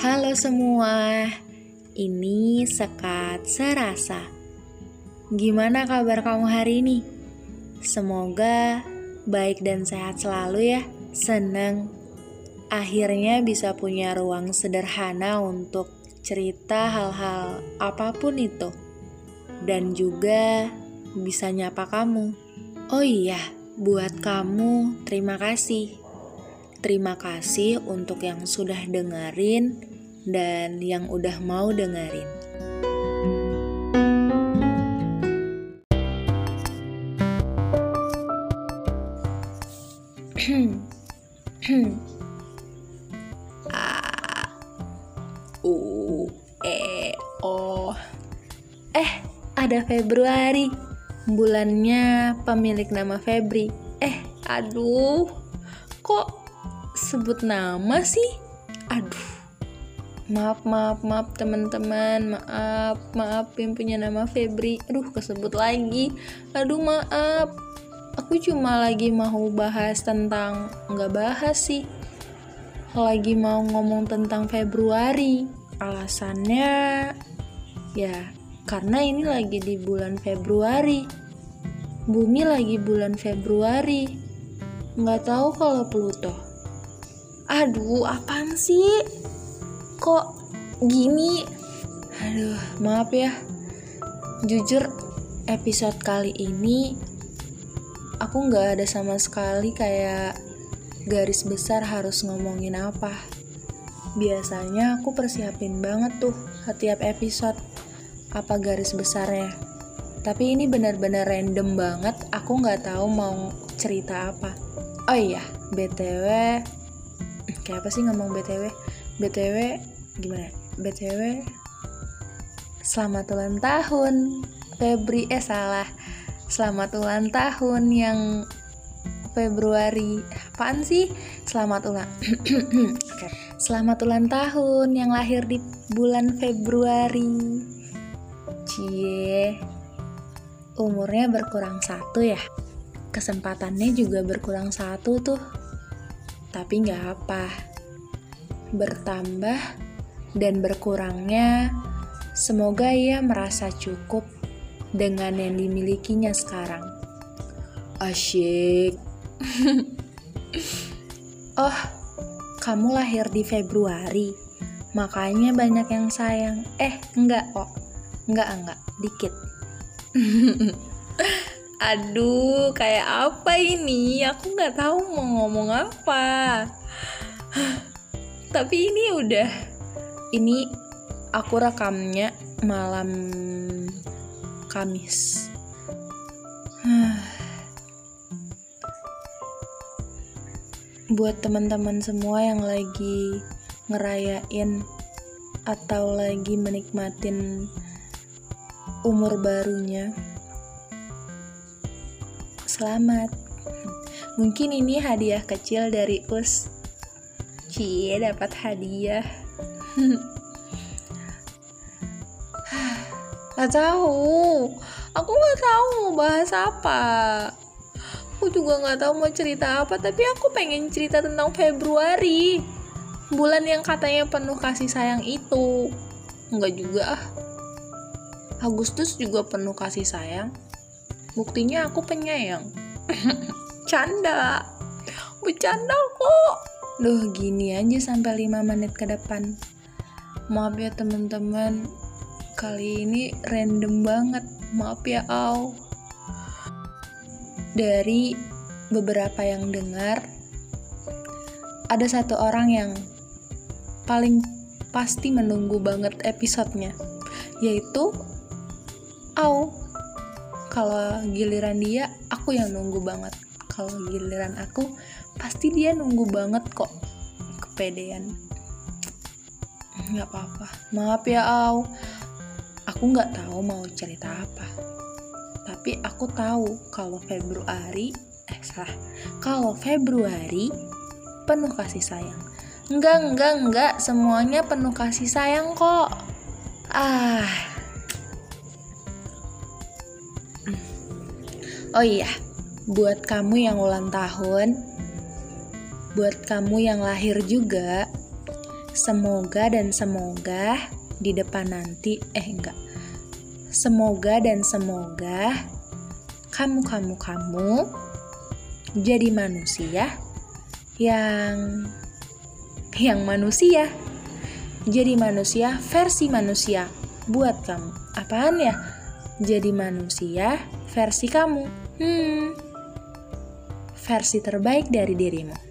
Halo semua, ini Sekat Serasa. Gimana kabar kamu hari ini? Semoga baik dan sehat selalu ya. Seneng akhirnya bisa punya ruang sederhana untuk cerita hal-hal apa pun itu. Dan juga bisa nyapa kamu. Oh iya, buat kamu terima kasih Terima kasih untuk yang sudah dengerin dan yang udah mau dengerin. A U E O Eh, ada Februari. Bulannya pemilik nama Febri. Eh, aduh. Kok sebut nama sih? Aduh. Maaf, maaf, maaf teman-teman. Maaf, maaf yang punya nama Febri. Aduh, kesebut lagi. Aduh, maaf. Aku cuma lagi mau bahas tentang nggak bahas sih. Lagi mau ngomong tentang Februari. Alasannya ya karena ini lagi di bulan Februari. Bumi lagi bulan Februari. Nggak tahu kalau Pluto. Aduh, apaan sih? Kok gini? Aduh, maaf ya. Jujur, episode kali ini aku nggak ada sama sekali kayak garis besar harus ngomongin apa. Biasanya aku persiapin banget tuh setiap episode apa garis besarnya. Tapi ini benar-benar random banget, aku nggak tahu mau cerita apa. Oh iya, BTW, kayak apa sih ngomong btw btw gimana? Btw selamat ulang tahun. Febri eh salah. Selamat ulang tahun yang Februari. Apaan sih? Selamat ulang selamat ulang tahun yang lahir di bulan Februari. Cie. Umurnya berkurang satu ya? Kesempatannya juga berkurang satu tuh. Tapi nggak apa. Bertambah dan berkurangnya, semoga ia merasa cukup dengan yang dimilikinya sekarang. Asyik. oh, kamu lahir di Februari, makanya banyak yang sayang. Eh, enggak kok. Enggak, enggak, dikit. Aduh, kayak apa ini? Aku nggak tahu mau ngomong apa. Tapi ini udah, ini aku rekamnya malam Kamis. Buat teman-teman semua yang lagi ngerayain atau lagi menikmatin umur barunya, selamat. Mungkin ini hadiah kecil dari Us. Cie dapat hadiah. Gak tahu. Aku gak tahu mau bahas apa. Aku juga gak tahu mau cerita apa, tapi aku pengen cerita tentang Februari. Bulan yang katanya penuh kasih sayang itu. Enggak juga. Agustus juga penuh kasih sayang buktinya aku penyayang canda bercanda kok Duh gini aja sampai 5 menit ke depan Maaf ya teman-teman. Kali ini random banget. Maaf ya Au. Dari beberapa yang dengar Ada satu orang yang Paling pasti menunggu banget episodenya Yaitu Au. Kalau giliran dia aku yang nunggu banget. Kalau giliran aku pasti dia nunggu banget kok. Kepedean nggak apa-apa. Maaf ya Au. Aku nggak tahu mau cerita apa. Tapi aku tahu kalau Februari eh salah. Kalau Februari penuh kasih sayang. Enggak enggak enggak semuanya penuh kasih sayang kok. Ah. Oh iya, buat kamu yang ulang tahun, buat kamu yang lahir juga, Semoga dan semoga di depan nanti, eh enggak. Semoga dan semoga kamu-kamu-kamu jadi manusia yang yang manusia. Jadi manusia versi manusia buat kamu. Apaan ya? Jadi manusia versi kamu. Hmm. Versi terbaik dari dirimu.